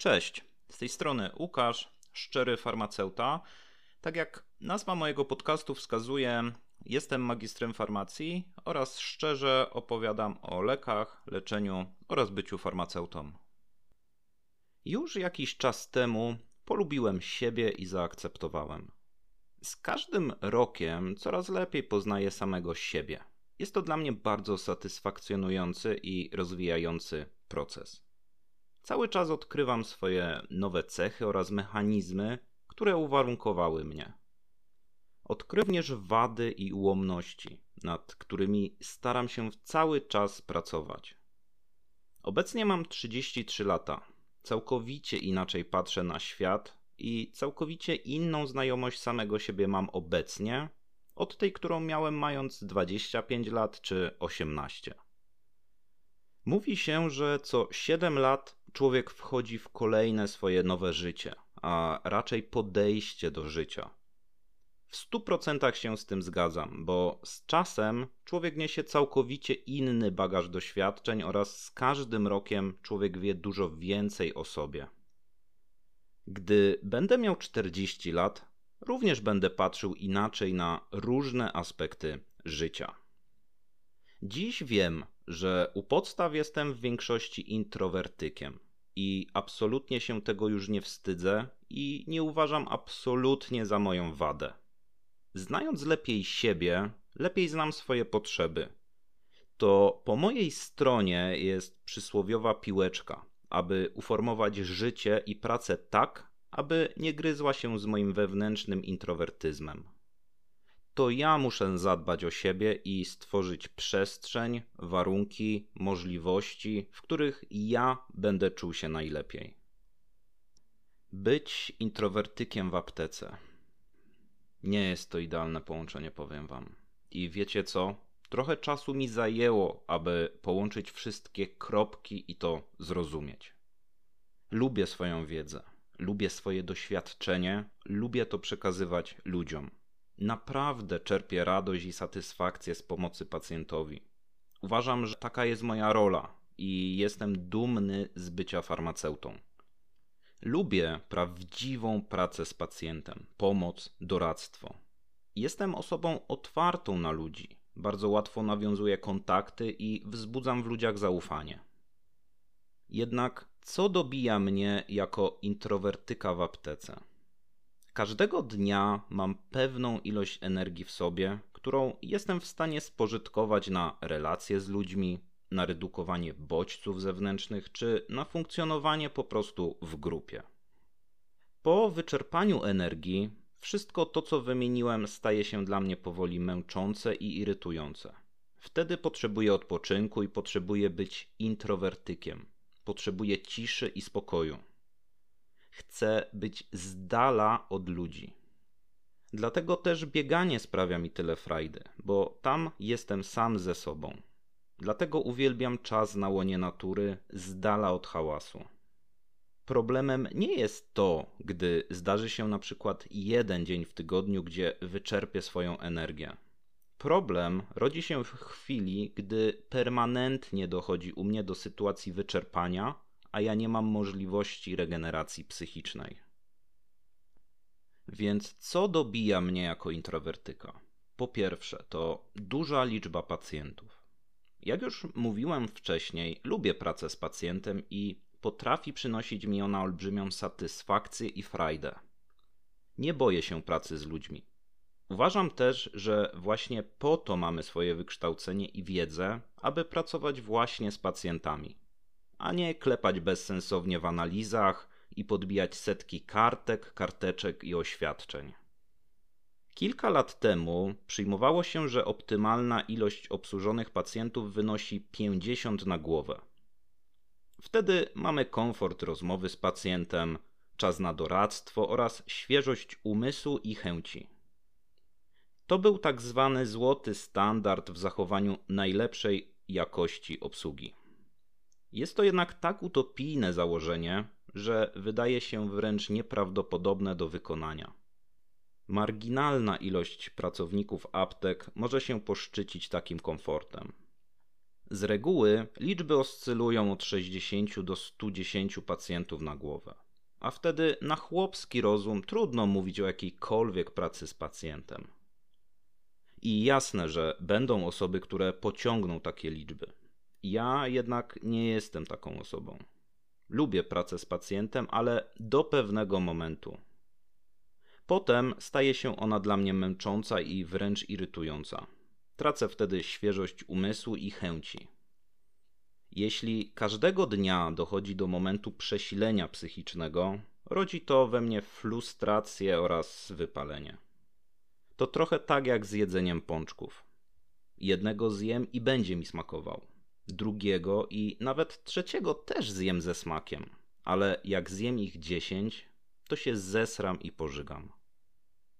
Cześć, z tej strony Łukasz, szczery farmaceuta. Tak jak nazwa mojego podcastu wskazuje, jestem magistrem farmacji oraz szczerze opowiadam o lekach, leczeniu oraz byciu farmaceutą. Już jakiś czas temu polubiłem siebie i zaakceptowałem. Z każdym rokiem coraz lepiej poznaję samego siebie. Jest to dla mnie bardzo satysfakcjonujący i rozwijający proces. Cały czas odkrywam swoje nowe cechy oraz mechanizmy, które uwarunkowały mnie. Odkryw również wady i ułomności, nad którymi staram się cały czas pracować. Obecnie mam 33 lata. Całkowicie inaczej patrzę na świat i całkowicie inną znajomość samego siebie mam obecnie od tej, którą miałem mając 25 lat czy 18. Mówi się, że co 7 lat człowiek wchodzi w kolejne swoje nowe życie, a raczej podejście do życia. W stu procentach się z tym zgadzam, bo z czasem człowiek niesie całkowicie inny bagaż doświadczeń oraz z każdym rokiem człowiek wie dużo więcej o sobie. Gdy będę miał 40 lat, również będę patrzył inaczej na różne aspekty życia. Dziś wiem, że u podstaw jestem w większości introwertykiem i absolutnie się tego już nie wstydzę i nie uważam absolutnie za moją wadę. Znając lepiej siebie, lepiej znam swoje potrzeby. To po mojej stronie jest przysłowiowa piłeczka, aby uformować życie i pracę tak, aby nie gryzła się z moim wewnętrznym introwertyzmem to ja muszę zadbać o siebie i stworzyć przestrzeń, warunki, możliwości, w których ja będę czuł się najlepiej. Być introwertykiem w aptece. Nie jest to idealne połączenie, powiem wam. I wiecie co? Trochę czasu mi zajęło, aby połączyć wszystkie kropki i to zrozumieć. Lubię swoją wiedzę, lubię swoje doświadczenie, lubię to przekazywać ludziom naprawdę czerpię radość i satysfakcję z pomocy pacjentowi. Uważam, że taka jest moja rola i jestem dumny z bycia farmaceutą. Lubię prawdziwą pracę z pacjentem, pomoc, doradztwo. Jestem osobą otwartą na ludzi. Bardzo łatwo nawiązuję kontakty i wzbudzam w ludziach zaufanie. Jednak co dobija mnie jako introwertyka w aptece? Każdego dnia mam pewną ilość energii w sobie, którą jestem w stanie spożytkować na relacje z ludźmi, na redukowanie bodźców zewnętrznych czy na funkcjonowanie po prostu w grupie. Po wyczerpaniu energii, wszystko to, co wymieniłem, staje się dla mnie powoli męczące i irytujące. Wtedy potrzebuję odpoczynku i potrzebuję być introwertykiem. Potrzebuję ciszy i spokoju chcę być z dala od ludzi. Dlatego też bieganie sprawia mi tyle frajdy, bo tam jestem sam ze sobą. Dlatego uwielbiam czas na łonie natury, z dala od hałasu. Problemem nie jest to, gdy zdarzy się na przykład jeden dzień w tygodniu, gdzie wyczerpię swoją energię. Problem rodzi się w chwili, gdy permanentnie dochodzi u mnie do sytuacji wyczerpania a ja nie mam możliwości regeneracji psychicznej. Więc co dobija mnie jako introwertyka? Po pierwsze, to duża liczba pacjentów. Jak już mówiłem wcześniej, lubię pracę z pacjentem i potrafi przynosić mi ona olbrzymią satysfakcję i frajdę. Nie boję się pracy z ludźmi. Uważam też, że właśnie po to mamy swoje wykształcenie i wiedzę, aby pracować właśnie z pacjentami a nie klepać bezsensownie w analizach i podbijać setki kartek, karteczek i oświadczeń. Kilka lat temu przyjmowało się, że optymalna ilość obsłużonych pacjentów wynosi 50 na głowę. Wtedy mamy komfort rozmowy z pacjentem, czas na doradztwo oraz świeżość umysłu i chęci. To był tak zwany złoty standard w zachowaniu najlepszej jakości obsługi. Jest to jednak tak utopijne założenie, że wydaje się wręcz nieprawdopodobne do wykonania. Marginalna ilość pracowników aptek może się poszczycić takim komfortem. Z reguły liczby oscylują od 60 do 110 pacjentów na głowę. A wtedy na chłopski rozum trudno mówić o jakiejkolwiek pracy z pacjentem. I jasne, że będą osoby, które pociągną takie liczby. Ja jednak nie jestem taką osobą. Lubię pracę z pacjentem, ale do pewnego momentu. Potem staje się ona dla mnie męcząca i wręcz irytująca. Tracę wtedy świeżość umysłu i chęci. Jeśli każdego dnia dochodzi do momentu przesilenia psychicznego, rodzi to we mnie frustrację oraz wypalenie. To trochę tak jak z jedzeniem pączków. Jednego zjem i będzie mi smakował. Drugiego i nawet trzeciego też zjem ze smakiem, ale jak zjem ich dziesięć, to się zesram i pożygam.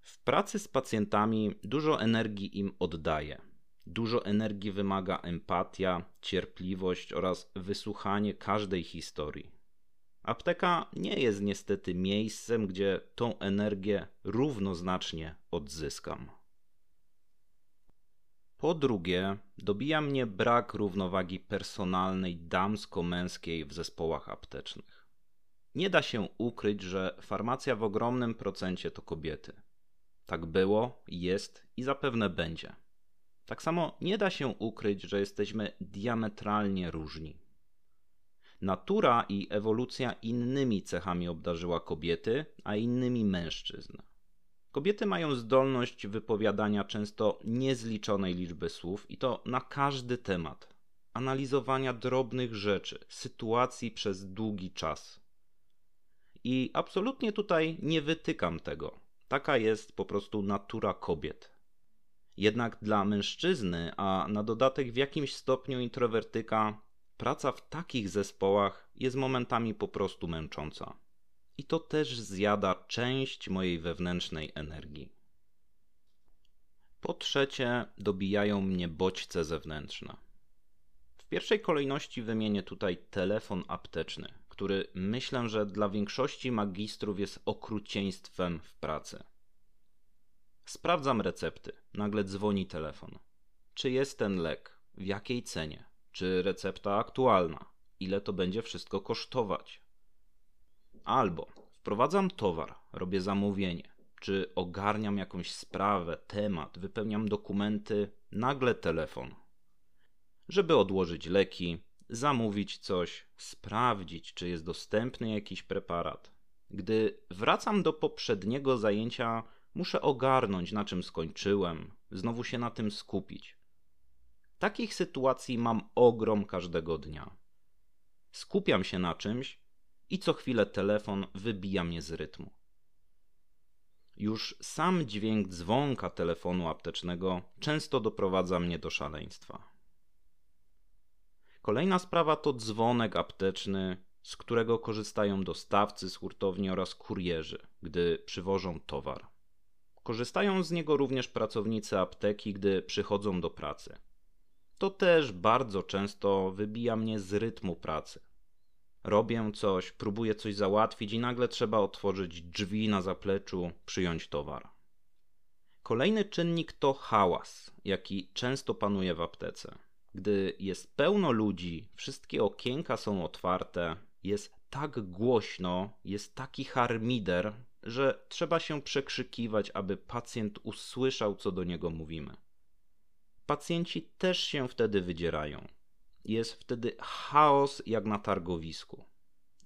W pracy z pacjentami dużo energii im oddaję. Dużo energii wymaga empatia, cierpliwość oraz wysłuchanie każdej historii. Apteka nie jest niestety miejscem, gdzie tą energię równoznacznie odzyskam. Po drugie, dobija mnie brak równowagi personalnej damsko-męskiej w zespołach aptecznych. Nie da się ukryć, że farmacja w ogromnym procencie to kobiety. Tak było, jest i zapewne będzie. Tak samo nie da się ukryć, że jesteśmy diametralnie różni. Natura i ewolucja innymi cechami obdarzyła kobiety, a innymi mężczyzn. Kobiety mają zdolność wypowiadania często niezliczonej liczby słów i to na każdy temat, analizowania drobnych rzeczy, sytuacji przez długi czas. I absolutnie tutaj nie wytykam tego. Taka jest po prostu natura kobiet. Jednak dla mężczyzny, a na dodatek w jakimś stopniu introwertyka, praca w takich zespołach jest momentami po prostu męcząca. I to też zjada część mojej wewnętrznej energii. Po trzecie, dobijają mnie bodźce zewnętrzne. W pierwszej kolejności wymienię tutaj telefon apteczny, który myślę, że dla większości magistrów jest okrucieństwem w pracy. Sprawdzam recepty. Nagle dzwoni telefon. Czy jest ten lek? W jakiej cenie? Czy recepta aktualna? Ile to będzie wszystko kosztować? Albo wprowadzam towar, robię zamówienie, czy ogarniam jakąś sprawę, temat, wypełniam dokumenty, nagle telefon. Żeby odłożyć leki, zamówić coś, sprawdzić, czy jest dostępny jakiś preparat. Gdy wracam do poprzedniego zajęcia, Muszę ogarnąć, na czym skończyłem, znowu się na tym skupić. Takich sytuacji mam ogrom każdego dnia. Skupiam się na czymś i co chwilę telefon wybija mnie z rytmu. Już sam dźwięk dzwonka telefonu aptecznego często doprowadza mnie do szaleństwa. Kolejna sprawa to dzwonek apteczny, z którego korzystają dostawcy z hurtowni oraz kurierzy, gdy przywożą towar. Korzystają z niego również pracownicy apteki, gdy przychodzą do pracy. To też bardzo często wybija mnie z rytmu pracy. Robię coś, próbuję coś załatwić i nagle trzeba otworzyć drzwi na zapleczu, przyjąć towar. Kolejny czynnik to hałas, jaki często panuje w aptece. Gdy jest pełno ludzi, wszystkie okienka są otwarte, jest tak głośno, jest taki harmider, że trzeba się przekrzykiwać, aby pacjent usłyszał, co do niego mówimy. Pacjenci też się wtedy wydzierają. Jest wtedy chaos jak na targowisku.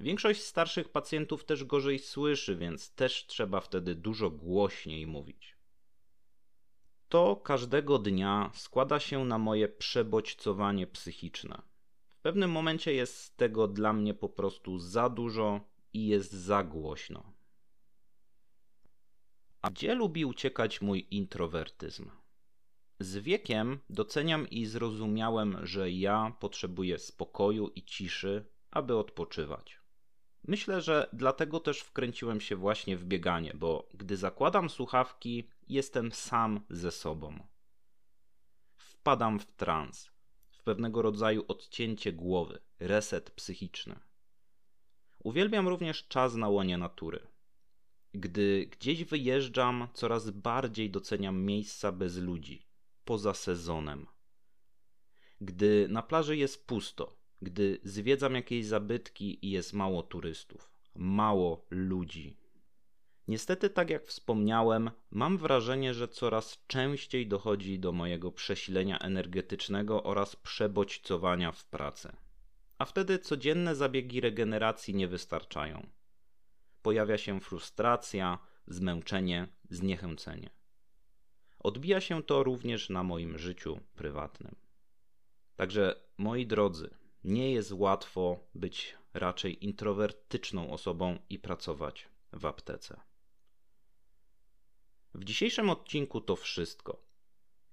Większość starszych pacjentów też gorzej słyszy, więc też trzeba wtedy dużo głośniej mówić. To każdego dnia składa się na moje przebodźcowanie psychiczne. W pewnym momencie jest tego dla mnie po prostu za dużo i jest za głośno. A gdzie lubi uciekać mój introwertyzm? Z wiekiem doceniam i zrozumiałem, że ja potrzebuję spokoju i ciszy, aby odpoczywać. Myślę, że dlatego też wkręciłem się właśnie w bieganie, bo gdy zakładam słuchawki, jestem sam ze sobą. Wpadam w trans, w pewnego rodzaju odcięcie głowy, reset psychiczny. Uwielbiam również czas na łonie natury. Gdy gdzieś wyjeżdżam, coraz bardziej doceniam miejsca bez ludzi, poza sezonem. Gdy na plaży jest pusto, gdy zwiedzam jakieś zabytki i jest mało turystów, mało ludzi. Niestety, tak jak wspomniałem, mam wrażenie, że coraz częściej dochodzi do mojego przesilenia energetycznego oraz przebodźcowania w pracy. A wtedy codzienne zabiegi regeneracji nie wystarczają. Pojawia się frustracja, zmęczenie, zniechęcenie. Odbija się to również na moim życiu prywatnym. Także, moi drodzy, nie jest łatwo być raczej introwertyczną osobą i pracować w aptece. W dzisiejszym odcinku to wszystko.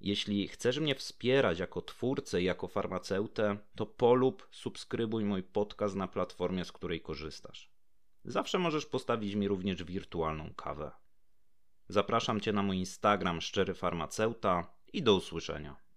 Jeśli chcesz mnie wspierać jako twórcę i jako farmaceutę, to polub, subskrybuj mój podcast na platformie, z której korzystasz. Zawsze możesz postawić mi również wirtualną kawę. Zapraszam Cię na mój Instagram Szczery Farmaceuta i do usłyszenia.